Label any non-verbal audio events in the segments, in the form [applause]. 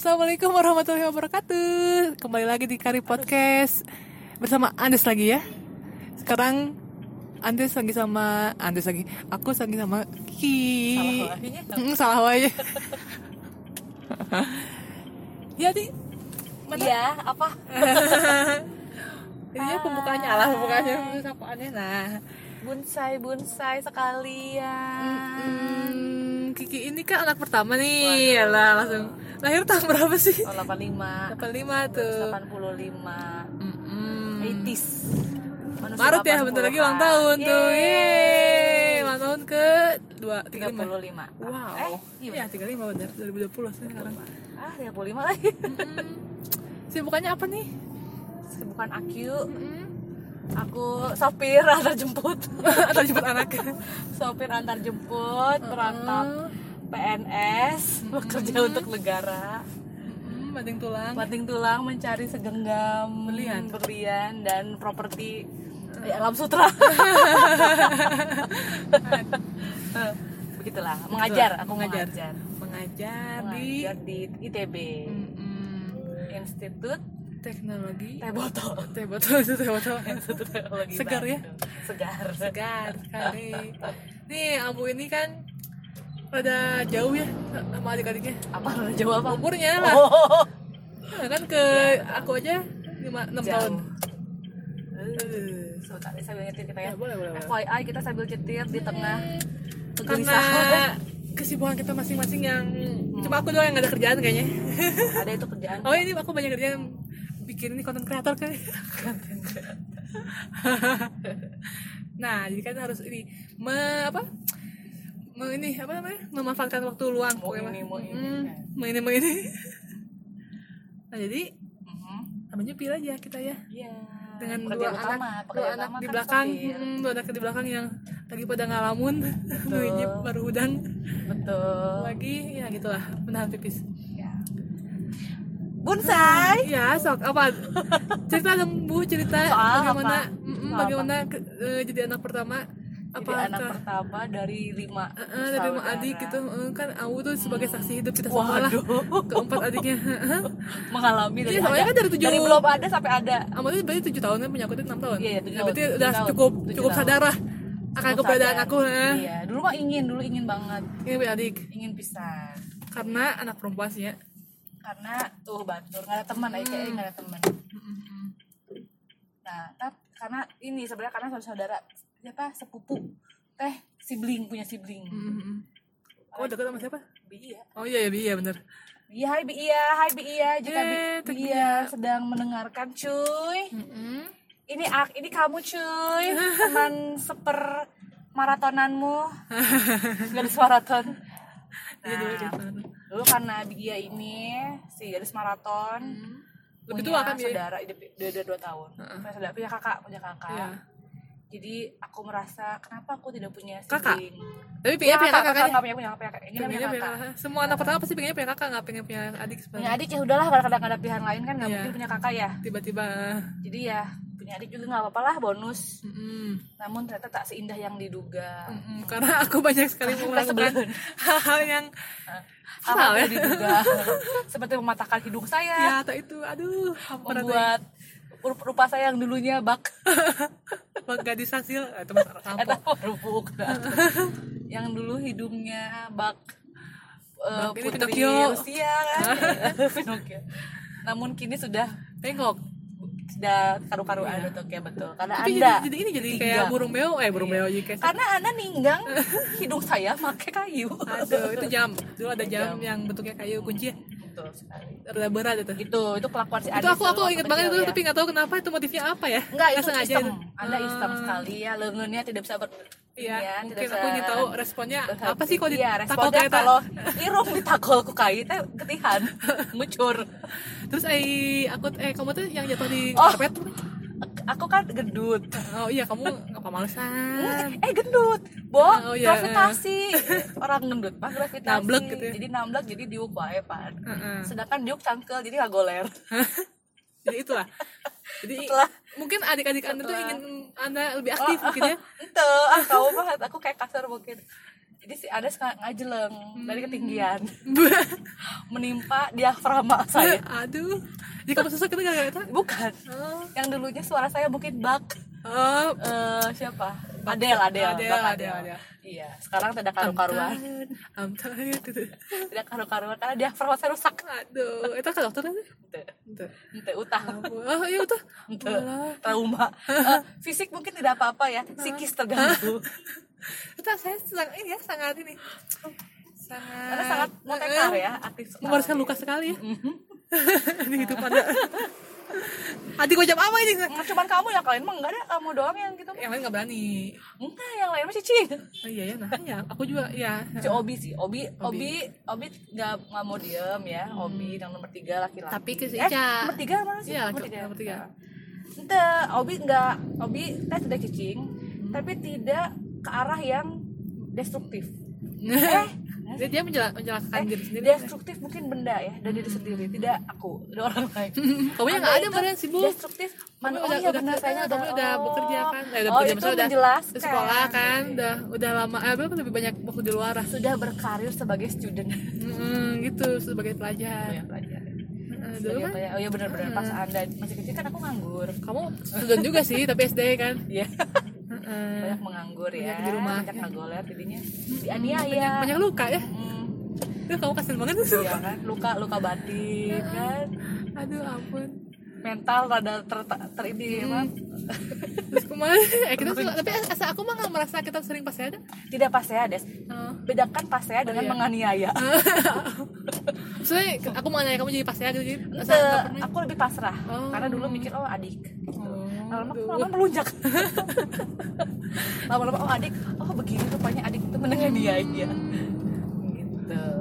Assalamualaikum warahmatullahi wabarakatuh. Kembali lagi di Kari Podcast. Bersama Andes lagi ya. Sekarang Andes lagi sama Andes lagi. Aku lagi sama Ki. Salah wahinya. Mm, Salah Ya di. Mana? Iya, apa? [laughs] Ini ya pembukaannya. Lah Pembukaannya Sapaannya Nah. Bonsai, bonsai sekalian. Hmm, Kiki ini kan anak pertama nih Yalah langsung Lahir tahun berapa sih? Tahun 85, 85 tuh 85, Mm-mm. 80s. Manusia Maret ya, bentar lagi ulang tahun tuh. Yeay, ulang tahun ke 2 35. 35. Wow. Eh, iya. Iya, 35 benar. 2020 sih sekarang. Ah, 35 lagi. Sibukannya apa nih? Bukan aku, aku sopir [laughs] antar jemput. Atau jemput anak? sopir antar jemput, perantau PNS, bekerja untuk negara. Hmm, banting tulang. banting tulang mencari segenggam Berlian. berlian dan properti di alam sutra [laughs] begitulah mengajar aku Mengajar. mengajar Mengajar di mengajar di ITB Mm-mm. Institut teknologi. Teh Botol Teh botol itu teh botol. [laughs] Teknologi Segar ya? Segar Segar sekali. [laughs] Nih, Ambu ini kan rada jauh ya sama adik-adiknya. apa jawab apa Umurnya lah. oh Nah, kan ke aku aja 5 6 Jauh. tahun. Eh, sebentar saya sambil nyetir kita ya Ya, boleh, boleh. FYI kita sambil nyetir di tengah karena kesibukan kita masing-masing yang cuma aku doang yang gak ada kerjaan kayaknya ada itu kerjaan oh ini aku banyak kerjaan bikin ini konten kreator kan nah jadi kan harus ini me apa me ini apa namanya memanfaatkan waktu luang Mau ini, mau ini. Hmm, mau ini mau ini nah jadi Mhm. namanya pilih aja kita ya Iya. dengan Pekerja dua utama, anak dua anak utama di kan belakang hmm, dua anak di belakang yang lagi pada ngalamun [laughs] ngijip baru udang Betul. lagi ya gitulah menahan pipis. Bonsai. [laughs] ya sok apa? Cerita dong bu cerita Soal bagaimana apa? mm, bagaimana ke- eh, jadi anak pertama? Jadi apakah anak pertama dari lima. Eh, eh, dari lima adik gitu. Eh, kan aku tuh sebagai saksi hidup kita semua lah keempat adiknya. [laughs] Mengalami dari Iya, soalnya ada. kan dari tujuh- dari belum ada sampai ada. Kamu tuh berarti tujuh tahun kan punya aku tuh enam tahun. Iya, tujuh Nah, berarti udah cukup cukup sadar lah akan keberadaan aku nah. Iya, dulu mah ingin, dulu ingin banget, ini punya adik. Ingin pisan. karena anak perempuan sih ya Karena tuh batur, nggak ada teman, aja kayak nggak ada teman. Nah, tapi karena ini sebenarnya karena saudara siapa sepupu teh sibling punya sibling. Mm-mm. Oh dekat sama siapa? Iya. Oh iya iya iya bener Iya, hai Bi Iya, hai Bi Iya. Jika Bi Eh, Teh Iya sedang mendengarkan, cuy. Mm-mm. Ini ak, ini kamu, cuy. Teman [laughs] seper maratonanmu. [laughs] Garis maraton. Iya Nah. Dulu karena Iya ini si garis maraton. Lebih punya tua kan dia? saudara, dia dia udah dua tahun. Punya saudara, punya kakak, punya kakak. Iya. Jadi aku merasa kenapa aku tidak punya Kakak? sibling. Tapi Iya, pengennya punya kakak, kakak kakak kan? punya punya kakak. Pengennya punya punya kakak. kakak. Semua anak pertama pasti pengennya punya kakak, nggak pengen punya adik Punya sebenarnya. adik ya udahlah kadang-kadang ada pilihan lain kan nggak Iya. mungkin punya kakak ya. Tiba-tiba. jadi ya adik juga nggak apa-apa lah bonus. Mm-mm. namun ternyata tak seindah yang diduga. Mm-mm. Karena aku banyak sekali [laughs] melakukan hal-hal yang [laughs] hal ya? yang diduga? [laughs] Seperti mematahkan hidung ya saya atau itu aduh membuat rup- rupa saya yang dulunya bak. Buat gadis hasil eh, itu Eta rupuk yang dulu hidungnya bak eh, Bak ini putri Pinocchio. Rusia kan? Pinocchio. Namun kini sudah bengkok sudah karu-karuan untuk ya betul karena tapi anda jadi, jadi ini jadi kayak Ninggang. burung beo eh burung beo jadi kayak karena anda ninggang [laughs] hidung saya pakai kayu aduh itu jam dulu ada jam Jam. yang bentuknya kayu kunci betul sekali rada berat itu itu itu kelakuan si itu Adis aku aku waktu banget itu ya. tapi nggak tahu kenapa itu motifnya apa ya enggak itu sengaja istem itu. anda istem Ah. sekali ya lengannya tidak bisa ber Iya, ya, mungkin aku ingin tahu responnya berhati. apa sih kalau iya, ditakol kayak kalau irung ditagol ku kai teh ketihan. [laughs] Ngucur terus eh aku eh kamu tuh yang jatuh di Oh. karpet aku kan gendut. Oh iya kamu nggak pamalesan eh gendut. Bo Oh, iya. gravitasi. Orang gendut mah gravitasi. Namblek gitu ya. jadi namblek jadi diuk wae pan Heeh. sedangkan diuk cangkel jadi nggak goler jadi itulah. Jadi Setelah- mungkin adik-adik anda tuh ingin anda lebih aktif mungkin ya. [laughs] ente ah kau mah aku kayak kasar mungkin. Jadi si nggak ngajeleng. Dari ketinggian. [laughs] Menimpa diafragma saya. [laughs] Aduh. Jadi kamu susah kita gara-gara itu bukan. Oh. Yang dulunya suara saya mungkin bak. Oh. Eh siapa Adel Adel Adel, Adel, Adel. iya sekarang tidak karu-karuan. I'm tired gitu. tidak karu-karuan karena diafragma saya rusak. Aduh itu kan dokter kan Ente, Itu. ente utang oh iya Ente, trauma. [laughs] Eh, fisik mungkin tidak apa-apa ya. Psikis terganggu. [laughs] Itu saya sangat ini ya sangat ini. Sangat karena sangat motekar ya aktif mewariskan luka sekali ya. [laughs] Di hidup adik gue jam apa ini? Nggak cuman kamu yang kalian mah enggak ada kamu doang yang gitu. Yang lain nggak berani. Enggak yang lain masih cing oh, iya ya nah ya aku juga ya si Obi sih Obi Obi. Obi nggak nggak mau diem ya. Obi yang nomor tiga laki-laki. Tapi ke si eh, nomor tiga mana sih? Iya, nomor tiga. nomor tiga. Ente, Obi nggak Obi tes sudah cicing tapi tidak ke arah yang destruktif. [laughs] Eh dia, dia menjela- menjelakakan eh, diri sendiri destruktif mungkin benda ya dan diri sendiri tidak aku ada orang lain. [laughs] Kamu yang nggak ada badan sibuk. destruktif mana udah oh, iya udah benar, kayaknya kamu oh. udah bekerja kan? Eh, udah oh, bekerja itu maksudnya udah menjelaskan. udah sekolah kan? Udah udah lama eh berapa lebih banyak waktu di luar? Sudah berkarir sebagai student. Mm, gitu sebagai pelajar. Ya pelajar. Dulu kan? oh iya benar-benar pas anda masih kecil kan aku nganggur. Kamu student juga sih tapi SD kan? Iya. [laughs] Banyak menganggur ya. Banyak di rumah. banyak ngagoler jadinya. Dianiaya. Banyak luka ya? Hmm, Duh, kamu kasian banget. Tuh iya kan? Luka luka batin kan? aduh ampun. Mental rada ter, ter ini emang. terus kemarin eh kita suka tapi asal aku mah nggak merasa kita sering pas ada tidak pasea des. Oh. bedakan pasea dengan iya. menganiaya. [laughs] Maksudnya aku mau nanya kamu jadi pas ya gitu? Jadi aku lebih pasrah. Oh. karena dulu mikir oh adik. Oh, lama-lama lama melunjak lama-lama oh adik. Oh begini rupanya adik itu menganiaya gitu.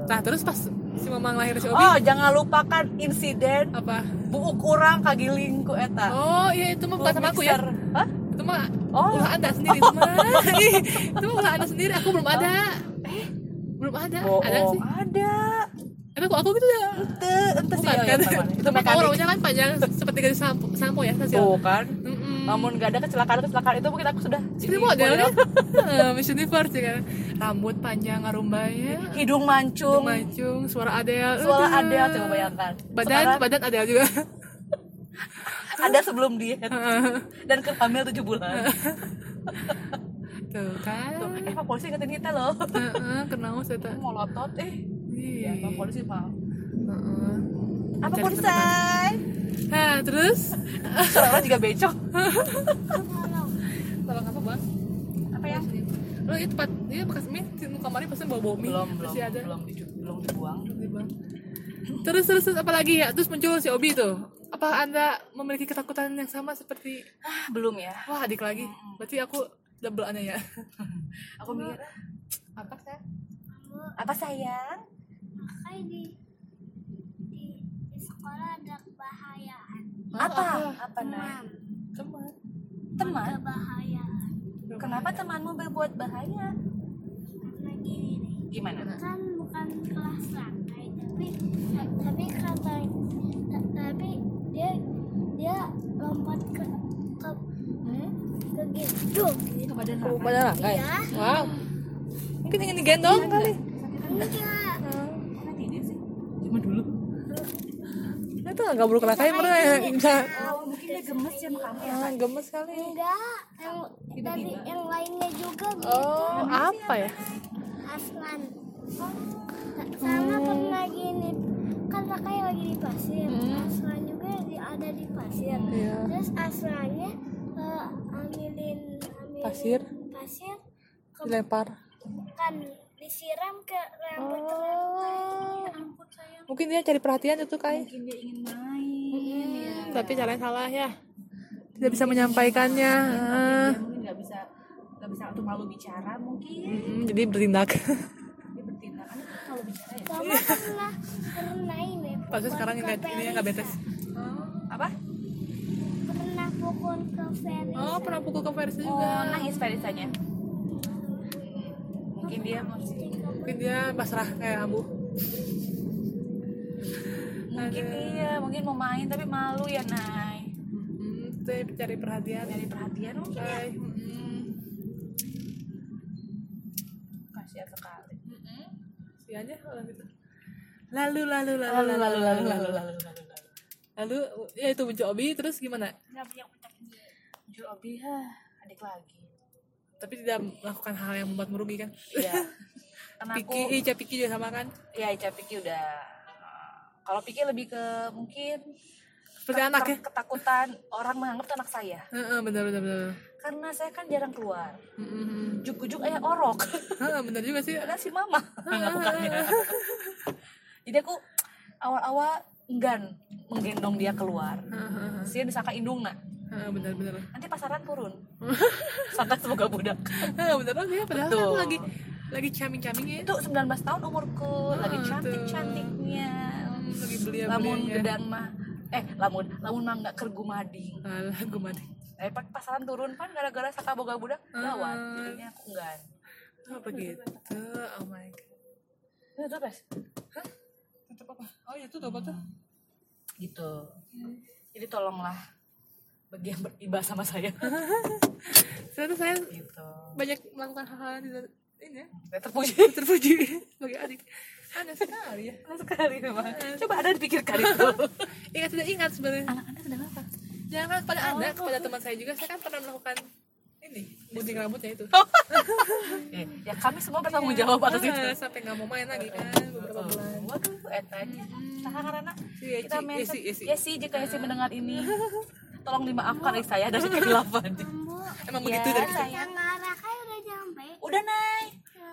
Nah terus pas si mamang lahir si Obi? Oh jangan lupakan insiden apa? Buuk kurang kagiling ku eta. Oh iya itu mah bukan sama aku ya. Hah? itu mah Oh. ulah anda sendiri itu mah. Ih, [laughs] itu mah ulah anda sendiri aku belum ada. Belum ada. Bohong. ada sih. ada. Tapi kok aku gitu ya? Ente ente sih bukan oh, iya, kan itu mah rambutnya kan panjang seperti garis sampo sampo ya hasil kan? Mm-mm. Namun gak ada kecelakaan kecelakaan. Itu mungkin aku sudah jadi model kan? [laughs] Eh, Miss Universe ya kan? Rambut panjang arumbanya hidung mancung. Mancung suara Adele. Suara. Adele coba bayangkan. Badan Sekarang badan Adele juga. [laughs] Ada sebelum diet [laughs] dan ke hamil 7 bulan. Tuh kan. Tuh, eh pak polisi ingetin kita loh. Kenal saya tak? Molotot eh. Iya. ya pak polisi mau Heeh. apa polisi Nah, terus orang juga becok [laughs] tolong apa bang? apa ya Lo itu tempat dia bekas mie di kamarnya pasti bau bau mie belum belum masih ada. belum belum dibuang Terus terus terus apa lagi ya? Terus muncul si Obi tuh. Apa anda memiliki ketakutan yang sama seperti ah belum ya wah adik lagi? Berarti aku double aneh ya. [laughs] aku mikir Apa saya? apa sayang Makanya di, di, di sekolah ada. Apa apa nah Teman. teman Kebahayaan. kenapa temanmu berbuat bahaya Karena gini nih. gimana Kan bukan kelas lantai, tapi tapi kata tapi dia dia lompat ke ke ke gitu. gitu. badan Oh, rangkai. Ya, Wow. Mungkin ingin digendong kali. enggak. nanti dia sih cuma dulu Itu nggak buruk rakai mana yang bisa oh mungkin dia gemes ya sama kamu ya ah, gemes kali. Enggak, yang dari yang lainnya juga gitu. Oh, apa ya? Aslan sama pernah gini kan kakaknya lagi di pasir Aslan juga di, ada di pasir Iya. terus Aslannya eh, ambilin ambilin Pasir? pasir ke, Dilempar. kan disiram ke rambut Oh. ampun sayang Mungkin dia cari perhatian itu kai. mungkin dia ingin main ya Tapi caranya salah ya. Tidak bisa menyampaikannya. Ah. mungkin nggak bisa nggak bisa untuk malu bicara mungkin Mm, jadi bertindak. malu bicara ya sama pernah pernah ini Pas sekarang ini nggak betes. Ferisa. apa pernah pukul ke Ferry Oh, pernah pukul ke oh juga. nangis Ferisanya mungkin dia Mungkin dia pasrah kayak Ambu. mungkin iya mungkin mau main tapi malu ya Nay. Hmm, itu cari perhatian. dari perhatian mungkin ya. Kasihan sekali. Ya aja orang gitu. Lalu lalu lalu lalu lalu lalu lalu lalu lalu lalu ya itu muncul obi terus gimana? Nggak punya puncak Muncul Obi hah adik lagi tapi tidak melakukan hal yang membuat merugi kan? Iya. [laughs] Karena aku Piki Ica Piki juga sama kan? Ya Ica Piki udah kalau Piki lebih ke mungkin seperti anak ya? ket- ketakutan orang menganggap itu anak saya. Benar benar benar. Karena saya kan jarang keluar. Juk-juk ayah orok. [laughs] Benar juga sih. Ada si mama [laughs] jadi aku awal-awal enggan menggendong dia keluar. Heeh, saya disangka indungna. heeh, benar benar. Nanti pasaran turun. [laughs] Sangka semoga budak. Benar oh, ya padahal Betul. kan lagi lagi caming camingnya itu 19 tahun umurku. Lagi Ah, cantik tuh. cantiknya lagi beli lamun gedang mah eh lamun lamun mah nggak kergu mading. Mati eh pas pasaran turun kan gara-gara saka boga budak. Gawat Ah. jadinya aku enggan oh begitu. Oh my god. Itu guys tutup apa? Oh itu tutup apa tuh. Gitu. Jadi tolonglah bagi yang beribadah sama saya. [laughs] Ternyata saya gitu. banyak melakukan hal-hal yang tidak ini ya? Terpuji. [laughs] Terpuji. Sebagai adik. Aneh sekali ya. Aneh sekali memang. Coba ada dipikirkan itu. [laughs] Ingat tidak ingat sebenarnya. Anak anda sedang apa? Jangan pada anda kepada teman saya juga. Saya kan pernah melakukan ini gunting rambutnya itu. Eh, ya kami semua bertanggung jawab atas itu. Ah, sampai nggak mau main lagi kan beberapa bulan. Waduh eta nah karena Si kita mention Yesi, Yesi. Yesi jika Yesi mendengar ini tolong dimaafkan dari saya dari kehilapan Bu, emang Ya, begitu dari kita? Sayang. yang arah kayak udah nyampe. udah naik.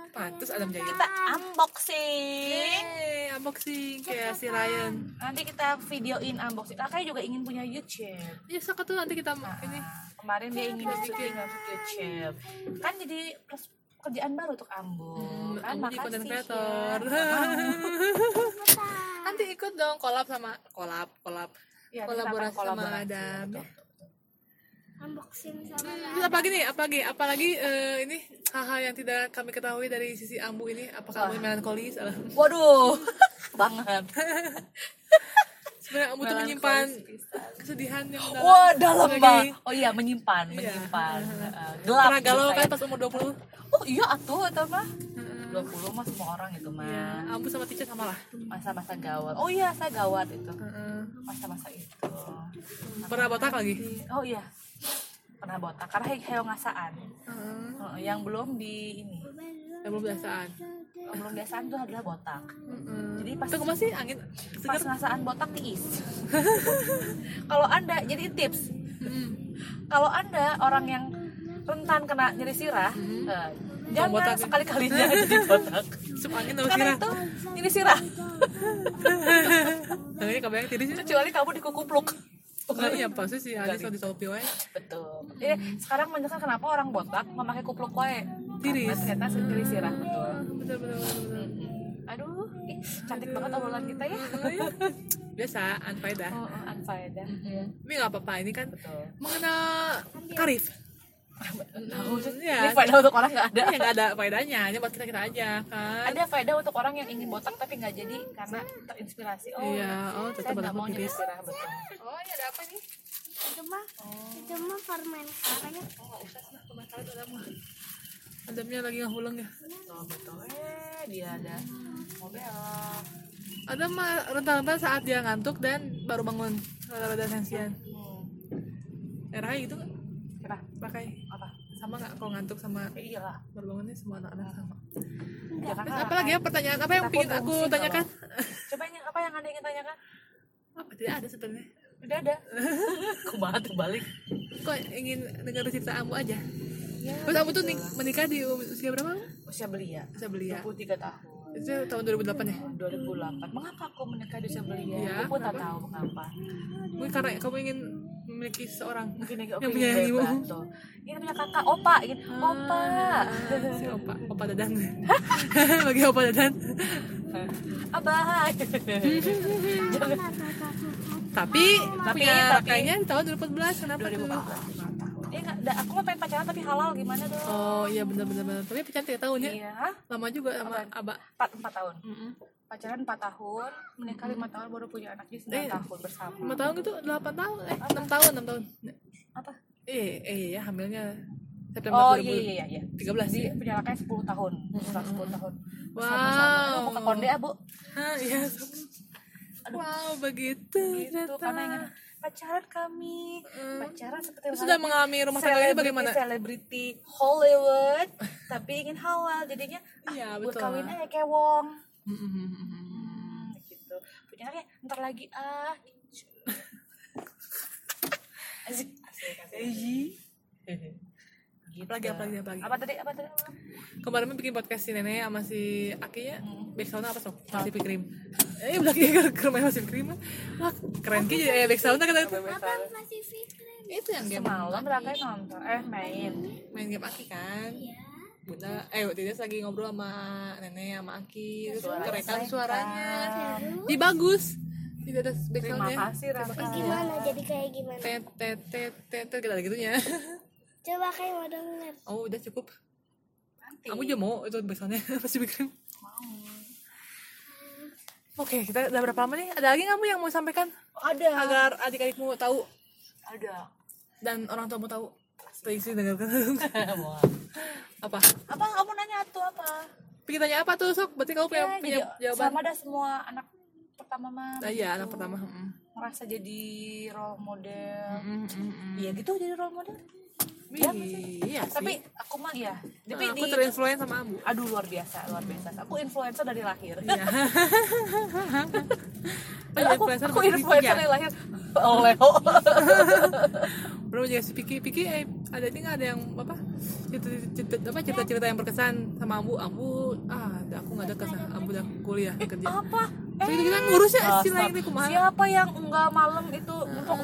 Pantas Adam Jaya. Kita unboxing. Yeay, unboxing kayak si Ryan. Nanti kita videoin unboxing. Kakak juga ingin punya YouTube. Ya saka tuh nanti kita ini. Nah, kemarin dia ingin bikin YouTube. Kan jadi pers- pekerjaan baru untuk Ambu kan Ambu jadi content makasih ya. [laughs] nanti ikut dong kolab sama kolab kolab Ya, kolaborasi sama kolaborasi. Adam ya. Unboxing sama Terus apa lagi nih? Apa lagi? Apalagi eh, ini hal-hal yang tidak kami ketahui dari sisi Ambu ini. Apakah Ambu melankolis? Waduh [laughs] banget [laughs] Sebenarnya Ambu tuh menyimpan kesedihan yang dalam. Wah dalam banget. Oh iya menyimpan, Iya. menyimpan. Heeh, gelap. Pernah galau kan pas umur 20 Oh iya atuh itu mah. 20 mah semua orang itu mah. Ya, Ambu sama Tica sama lah. Masa-masa gawat. Oh iya saya gawat itu. Heeh. Masa-masa itu. Pernah botak lagi? Oh iya. Pernah botak karena he- heo ngasaan. Heeh. Heeh, yang belum di ini. Yang belum biasaan. Yang belum biasaan itu adalah botak. Heeh. Jadi pas Itu masih angin pas segar. ngasaan botak tiis. [laughs] Kalau Anda jadi tips, Heeh. kalau anda orang yang rentan kena nyeri sirah eh, jangan botak ya? sekali kalinya jadi botak [laughs] Sup angin karena sirah. itu nyeri sirah [laughs] Tangannya kebayang tiris ya. kecuali kamu dikukupluk Oh iya pasti sih Anies kalau di Shopee wae. betul jadi sekarang menjelaskan kenapa orang botak memakai kupluk wae Tiris. Karena ternyata nyeri sirah betul Betul betul betul. betul. aduh ih, cantik banget obrolan kita ya Oh, iya. Biasa, anfaedah. oh, oh, Tapi nggak apa-apa, ini kan betul mengenal karif. Iya. ini faedah untuk orang nggak ada Ya nggak ada faedahnya, hanya buat kita kita aja kan. ada faedah untuk orang yang ingin botak tapi nggak jadi karena terinspirasi oh Iya, oh saya tetap nggak mau betul Oh iya ada apa nih? itu mah itu mah permen katanya Oh nggak usah sih, pemasaran ada mah. Adamnya lagi ngahuleng ya. betul betul eh dia ada mau belok Ada mah rentan-rentan saat dia ngantuk dan baru bangun rada-rada sensian. hmm. Era gitu nggak? Kira pakai apa? sama nggak kalau ngantuk sama ya iyalah baru bangunnya semua anak-anak sama. ya kan Terus apa lagi ya pertanyaan? Apa yang Takut ingin aku tanyakan? coba yang apa yang anda ingin tanyakan? Apa? Tidak ada sebenarnya. udah ada. [laughs] Kumaha terbalik? Kok ingin dengar cerita Ambu aja? ya Terus Ambu tuh nik- menikah di usia berapa? usia belia. Usia belia. 23 tahun. Itu tahun 2008 ya? 2008 mengapa aku menikah di usia belia? Iya, aku pun tak tahu mengapa Mungkin karena kamu ingin memiliki seorang mungkin yang hebat tuh ini punya kakak opa ingin opa si opa, opa dadan. [laughs] Bagi opa dadan. abah Tapi, Tapi- punya kayaknya di tahun 2014 kenapa tuh? 2014 eh nggak ada- aku mah pengen pacaran tapi halal gimana dong Oh iya benar-benar benar. Tapi pacaran tiga tahun ya? iya Lama juga sama abah. empat empat tahun Mm-mm. Pacaran empat tahun menikah lima tahun baru punya anak jadi sembilan Eh. tahun bersama Lima tahun gitu, delapan tahun, eh enam tahun, enam tahun. apa Eh, eh ya hamilnya September Oh 2000 iya iya iya. 13 Jadi ya? penyalakannya 10 tahun, setelah 10 tahun. Wow. Sama-sama. Mau ke konde ya, Bu? Hah, iya. Wow, begitu. Gitu ternyata. karena ingin pacaran kami. Pacaran seperti Terus sudah mengalami rumah tangga ini bagaimana? Selebriti Hollywood, tapi ingin halal jadinya ah, Iya, buat betul. kawin aja kayak Wong. Hmm, gitu. Punya anaknya ntar lagi ah. Asik. Asik, asik. Gitu. Apalagi, apalagi, apalagi. Apa tadi? Apa tadi? Kemarin bikin podcast si Nenek sama si Aki ya. Hmm. Backsoundnya apa sok? Masih krim. Eh, belakang ke ke rumah. Wah, keren ki ya backsoundnya kata itu. apa masih Fikri Itu yang game Semalam mereka nonton, eh main. main game Aki kan. ya Bunda, eh waktu itu lagi ngobrol sama Nenek sama Aki, terus Suaranya kerekam keren. suaranya. Ih bagus. Tidak ada Terima backsoundnya. kasih Raka. gimana jadi kayak gimana Tet tet tet tet tet kita ada gitunya. [laughs] coba kayak mau denger Oh udah cukup. Nanti. Kamu juga mau itu backsoundnya [laughs] masih bikin. Oke, kita udah berapa lama nih? Ada lagi kamu yang mau sampaikan Ada. agar adik-adikmu tahu Ada. dan orang tuamu tahu? Tadi sih dengarkan. [laughs] apa? Apa kamu nanya tuh apa? Pikir tanya apa tuh sok? Berarti kamu punya, Ya, punya jadi jawaban? sama ada semua anak pertama mah. Ah, iya, anak pertama. Mm. Merasa jadi role model. Mm, mm, mm. Iya gitu jadi role model. Iya sih. Tapi aku mah iya. Tapi Nah, di aku terinfluence sama Ambu. Aduh luar biasa, luar biasa. Aku influencer dari lahir. Iya. [laughs] aku influencer aku influencer ya? dari lahir. Oh Leo. Belum juga si Piki, Piki eh, ada ini ada yang apa? Cerita, cerita, apa cerita-cerita yang berkesan sama Ambu, Ambu ah aku nggak ada kesan, Ambu udah kuliah kerja. Apa? Tapi kita ngurusnya lain ini kumaha? Siapa yang enggak malam itu untuk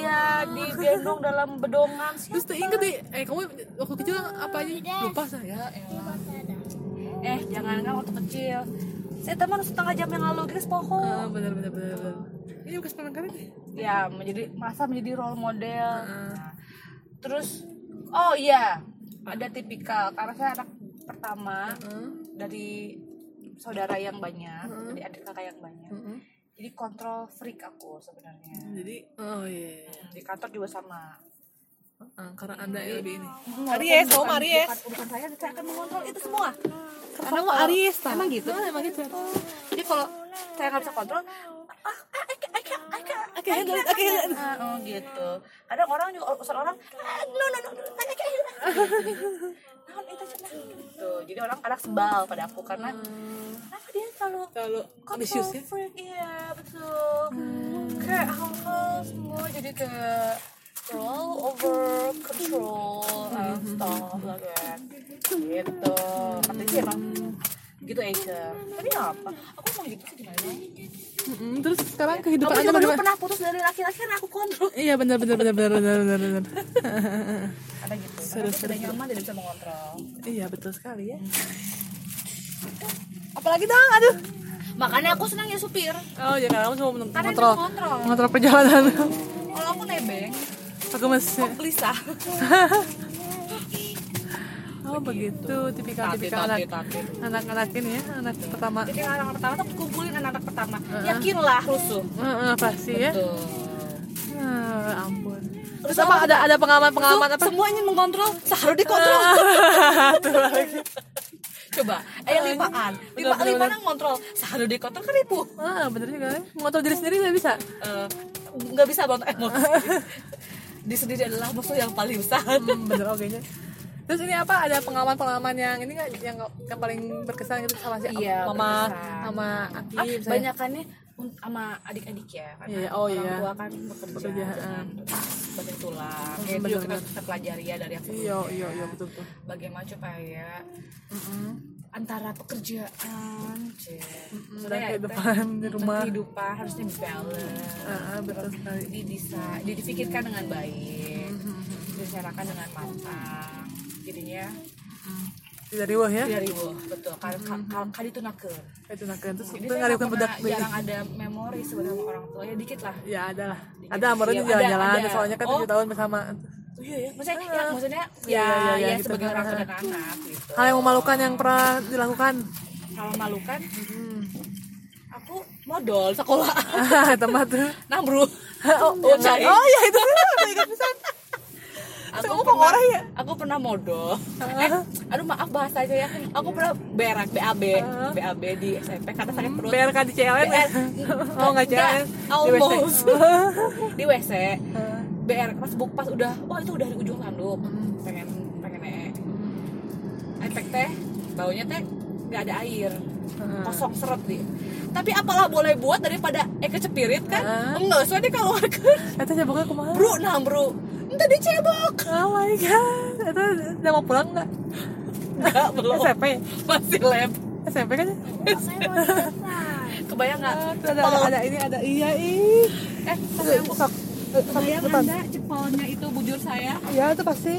dia digendong [laughs] dalam bedongan? Terus Siapa? tuh inget deh, eh kamu waktu kecil apa aja? Lupa saya. elah. Eh, jangan kan waktu kecil. Saya teman setengah jam yang lalu guys poho. Ah, benar benar benar benar. Ini kali deh. Ya, menjadi merasa menjadi role model. Nah, terus oh iya, ada tipikal karena saya anak pertama dari saudara yang banyak, dari adik kakak yang banyak. Mm-mm. Jadi kontrol freak aku sebenarnya. Jadi, oh iya. iya. Di kantor juga sama. Ah, karena anda lebih ini. Aries, kamu bukan- Aries. bukan saya, saya akan mengontrol itu semua. Karena mau Aries. Emang gitu? Ah, emang gitu. Jadi kalau saya nggak bisa kontrol, ah, ah, can't handle it. Ah, oh gitu. Kadang orang juga urusan orang, ah, no no no. [laughs] Nah, gitu. Jadi orang kadang sebal pada aku karena kenapa dia selalu Kalau ambisius ya. iya betul. Kayak hal-hal semua jadi kayak terlalu over control and stuff like that. Gitu. Katanya sih emang gitu Asia tapi apa? Aku mau gitu sih gimana? Mm-mm, Terus sekarang kehidupan anda juga pernah putus dari laki-laki aku kontrol. Iya benar benar benar benar benar benar benar. ada gitu. Seru, aku seru, nyaman tidak bisa mengontrol. Iya betul sekali ya. Apalagi dong, aduh. makanya aku senang ya supir Oh ya karena kamu cuma mengontrol, mengontrol mengontrol perjalanan. kalau aku nebeng Aku masih. gelisah [laughs] Oh begitu, tipikal-tipikal anak anak-anak ini ya, anak pertama. Jadi anak pertama tuh kumpulin anak-anak pertama. Yakinlah rusuh. Heeh, pasti ya. Ah, ampun. Terus apa ada ada pengalaman-pengalaman apa? Semuanya mengontrol, seharusnya dikontrol. [laughs] Tuh lagi. Coba, eh yang limpaan, lima bener, lima kontrol, seharusnya dikontrol kan ribu. Ah, bener juga ya. Mengontrol diri sendiri nggak bisa. Eh, nggak bisa bantu emosi. [laughs] Di sendiri adalah musuh yang paling besar. Hmm, bener oke nya. Terus ini apa? Ada pengalaman-pengalaman yang ini nggak yang, yang paling berkesan gitu sama si Iya, mama berkesan. sama Aki Ah, misalnya. Sama adik-adik ya karena Iya, oh orang iya. tua kan bekerja, Bekerja, dengan sebagai tulang. Hmm, ya, itu juga kita bisa pelajari ya dari yang Iya, iya, iya betul betul. bagaimana supaya antara pekerjaan Dan maksudnya ya, kehidupan di rumah. kehidupan harusnya balance. Ah, ah, betul sekali. jadi bisa jadi dipikirkan dengan baik. Dibicarakan dengan matang jadinya Tidak riwah ya. dari wah betul kalau kalau kali itu naker Itu nak terus itu budak pernah jarang ada memori sebenarnya orang tua ya dikit lah Ya ada lah. Ada Iya, di jalan-jalan soalnya kan Oh. 7 tahun bersama. Oh, iya ya maksudnya ya maksudnya ya iya, iya, ya gitu. sebagai orang tua dan anak gitu Hal yang memalukan yang pernah dilakukan. kalau malu kan Hmm. aku modal sekolah Ah, [laughs] tempat tuh. nah [laughs] bro Oh, Oh, oh iya itu. [laughs] Ingat pisan. Aku kok pernah, orang ya? aku pernah modal eh, aduh maaf bahasanya ya. Aku pernah berak BAB BAB di SMP karena sakit perut. BRK di CLN ya? Oh nggak CLN Di WC. almost. [laughs] Di WC BR pas buk pas udah wah itu udah di ujung tanduk. Pengen pengen ee efek teh baunya teh nggak ada air. Kosong seret dia tapi apalah boleh buat daripada eh kecepirit kan? Heeh. enggak soalnya kalau [laughs] Itu ceboknya ke mana? bro nah bro entah dicebok Oh my god Itu udah mau pulang nggak? enggak belum. SMP masih lab. SMP kan? Ya? Kebayang nggak? Ada, ada, ada ini ada iya ih. Eh Sok, sok, kebayang anda cepolnya itu bujur saya. Iya itu pasti.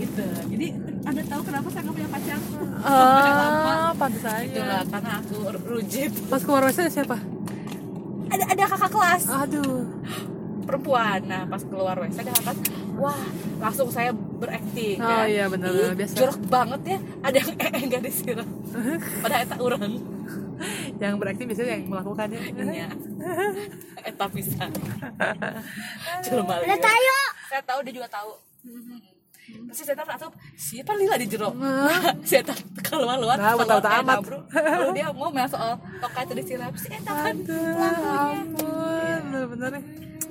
Gitu. Jadi anda tahu kenapa saya nggak punya pacar? Ah, pantas itulah aja karena aku rujit. Pas keluar WC siapa? ada ada kakak kelas. Aduh perempuan. Nah pas keluar WC ada kakak wah langsung saya berakting Oh kan. iya, benar, Ih, biasa. jorok banget ya. Ada yang eh enggak disiram padahal eta orang Yang berarti biasanya yang melakukannya nya eta bisa. Cuma Ada tayo. saya tahu dia juga tahu. Pasti saya tahu siapa lila di jero [laughs] saya tahu keluar luar Nah, keluar tahu-tahu eh, amat. bro Lalu dia ngomel soal tokai itu disiram sih eta kan ampun Bener-bener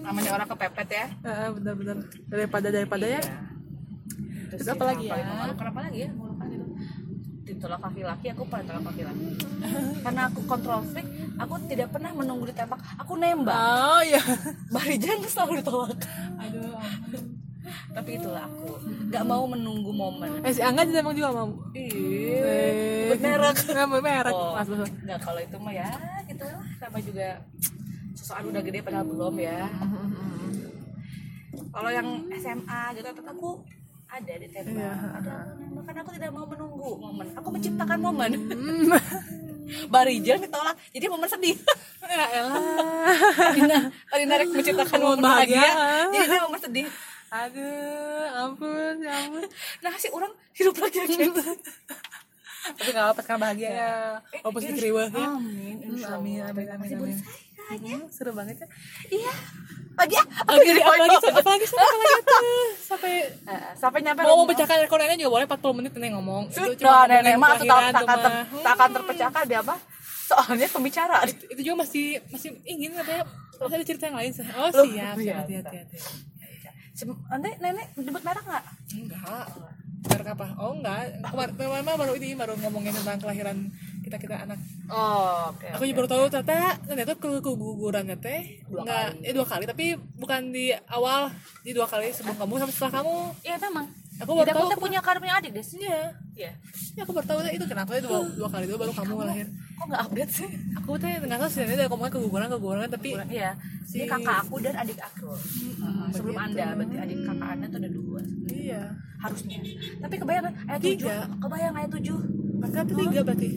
namanya orang kepepet ya Ah, Bener-bener Daripada daripada ya Terus Terus apa lagi ya? Kenapa lagi ya? Gitu. Ditolak laki-laki, aku pernah tolak laki-laki. [laughs] Karena aku kontrol freak, aku tidak pernah menunggu ditembak. Aku nembak. Oh iya [laughs] Barijan selalu ditolak. Aduh. Tapi itulah aku. Gak mau menunggu momen. Eh si Angga juga mau sebut merek. Nggak merek Oh, nggak kalau itu mah ya gitu lah. Sama juga sesuatu udah gede padahal belum ya. Kalau yang SMA gitu tetap aku ada di tembak. Iya. Ada karena aku tidak mau menunggu momen. Aku menciptakan momen. [laughs] Barijan ditolak. Jadi momen sedih. [laughs] Ya elah Karina rek menciptakan momen bahagia. Jadi dia momen sedih. Aduh ampun ya ampun Nah si orang hidup lagi gitu. [laughs] Tapi gak apa-apa sekarang bahagia ya Walaupun sedikit riweh ya Amin. insya Amin Allah. amin amin Amin Hmm, Seru banget ya Iya. Lagi ya? Lagi lagi apa lagi apa lagi tuh [laughs] Sampai Eh, Sampai nyampe mau rumah. memecahkan rekornya juga boleh 40 menit nih ngomong Itu Sudah cuma nenek mah atau tak, kelahiran tak, tuh akan ter, mah. tak akan terpecahkan dia apa? Soalnya pembicara. itu juga masih masih ingin katanya masih ada cerita yang lain oh Loh, siap iya, siap hati hati Nanti nenek nyebut merek nggak? enggak merek apa oh enggak kemarin kemarin baru ini baru ngomongin tentang kelahiran kita kita anak Oh, oke. aku juga baru tahu ternyata ternyata ke kegugurannya teh Dua enggak eh dua kali tapi bukan di awal di dua kali sebelum kamu sama setelah kamu Iya memang. aku baru tahu aku- punya karena punya adik deh. iya Iya. ya aku baru tahu itu kenapa ya dua dua kali itu baru kamu lahir Kok nggak update sih? aku teh nggak tahu sih dari ngomongnya keguguran keguguran tapi Iya. Si- Ini kakak aku dan adik aku. Sebelum anda, berarti adik kakak anda tuh ada dua. iya Harusnya. Tapi kebayang? Ayat tujuh. Kebayang ayat tujuh. maka tiga berarti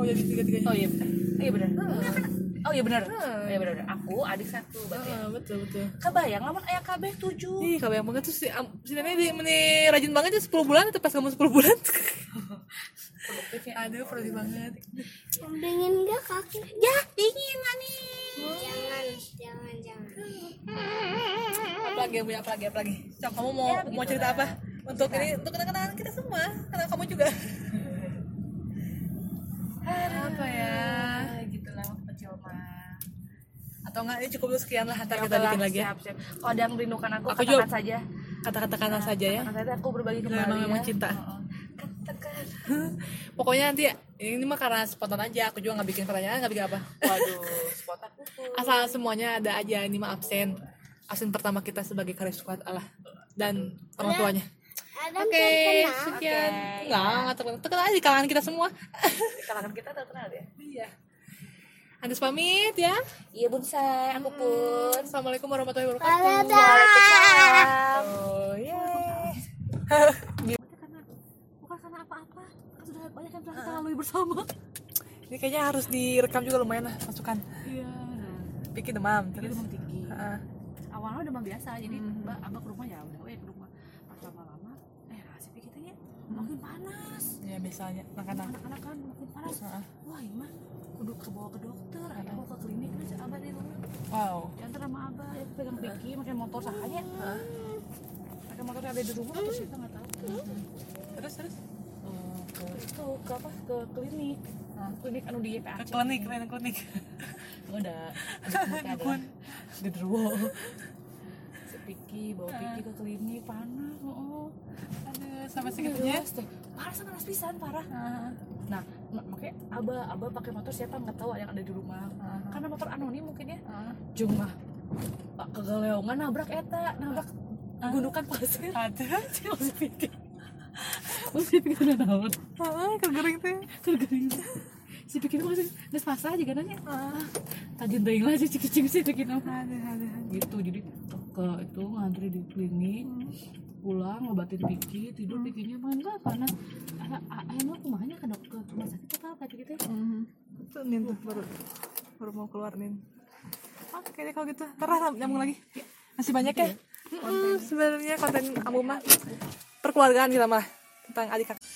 kau jadi tiga tiganya Oh iya benar. Iya benar. Iya kan? Oh iya benar. Iya benar. benar. Aku adik satu berarti. Ah, betul betul Kebayang lamun ayah KB tujuh. Ih, kebayang banget tuh si, am- si nenek di meni rajin banget ya 10 bulan atau pas kamu 10 bulan. Produktifnya. [laughs] Aduh, produktif banget. Dingin nggak kaki? Ya dingin mani. Jangan, jangan, jangan. Apa lagi punya apa lagi apa lagi? Cok, kamu mau mau cerita apa? Untuk ini untuk kenang-kenangan kita semua, karena kamu juga. Apa ya? gitu lah waktu kecil mah. Atau enggak ini cukup dulu sekian lah antar Ya kita bikin lagi ya. Siap, siap. Kalau ada yang merindukan aku, Aku katakan juga- saja. Kata-kata kanan saja ya. Katakan saja aku berbagi kembali. Memang- ya. cinta. Heeh. Katakan. [laughs] Pokoknya nanti ini mah karena spontan aja, aku juga nggak bikin pertanyaan, nggak bikin apa. Waduh, [laughs] tuh. Asal semuanya ada aja ini mah absen. Absen pertama kita sebagai karya squad Allah dan orang tuanya. Oke, terkenal. sekian. Oke, Enggak, enggak terkenal. Terkenal aja di kalangan kita semua. Di kalangan kita terkenal ya. Iya. Andes pamit ya. Iya bun say, aku pun. Assalamualaikum warahmatullahi wabarakatuh. Dadah. Oh, yeay. Bukan karena apa-apa, kan sudah banyak yang telah kita lalui bersama. Ini kayaknya harus direkam juga lumayan lah masukan. Iya. Bikin demam Terus terus. demam tinggi. Heeh. Awalnya demam biasa, jadi mbak abah ke rumah ya udah, weh ke rumah. Pas lama-lama, eh nasib kita ya makin panas. Ya biasanya. Anak-anak. Anak-anak kan makin panas. Heeh. Wah ini mah kudu ke bawa ke dokter, atau ke klinik aja abah di rumah. Wow. Diantar sama abah, ya pegang Vicky, makin motor sahanya. Mereka pakai motor ada di rumah terus kita nggak tahu. Terus terus? Ke itu ke apa? Ke klinik. Klinik anu di ke YPAC klinik klinik [laughs] klinik. Udah ada. Dukun. genderuwo si Piki bawa Piki ke klinik panas oh aduh sampai segitunya. Teh, parah sama panas pisan parah. Ah, nah ma- makanya abah abah pakai motor siapa nggak tahu yang ada di rumah. Ah. karena motor anonim mungkin ya. Ah. mah Pak kegaleongan nabrak eta nabrak gundukan pasir. Ada [laughs] masih pikir. Masih pikir udah naon. Ah kegering teh tergering si pikir masih nggak pasrah aja nanya ah tajin teuing lah si cicing sih pikir apa gitu jadi ke itu ngantri di klinik pulang ngobatin Piki tidur Pikinya main gak panas ayam aku mahanya ke dokter rumah sakit atau apa gitu ya Mhm. Tuh Nin tuh baru baru mau keluar Nin. Oke deh kalau gitu. Lah nyambung lagi. Masih banyak ya. Mm-mm, sebenarnya konten Amu mah perkeluargaan kita mah tentang adik kakak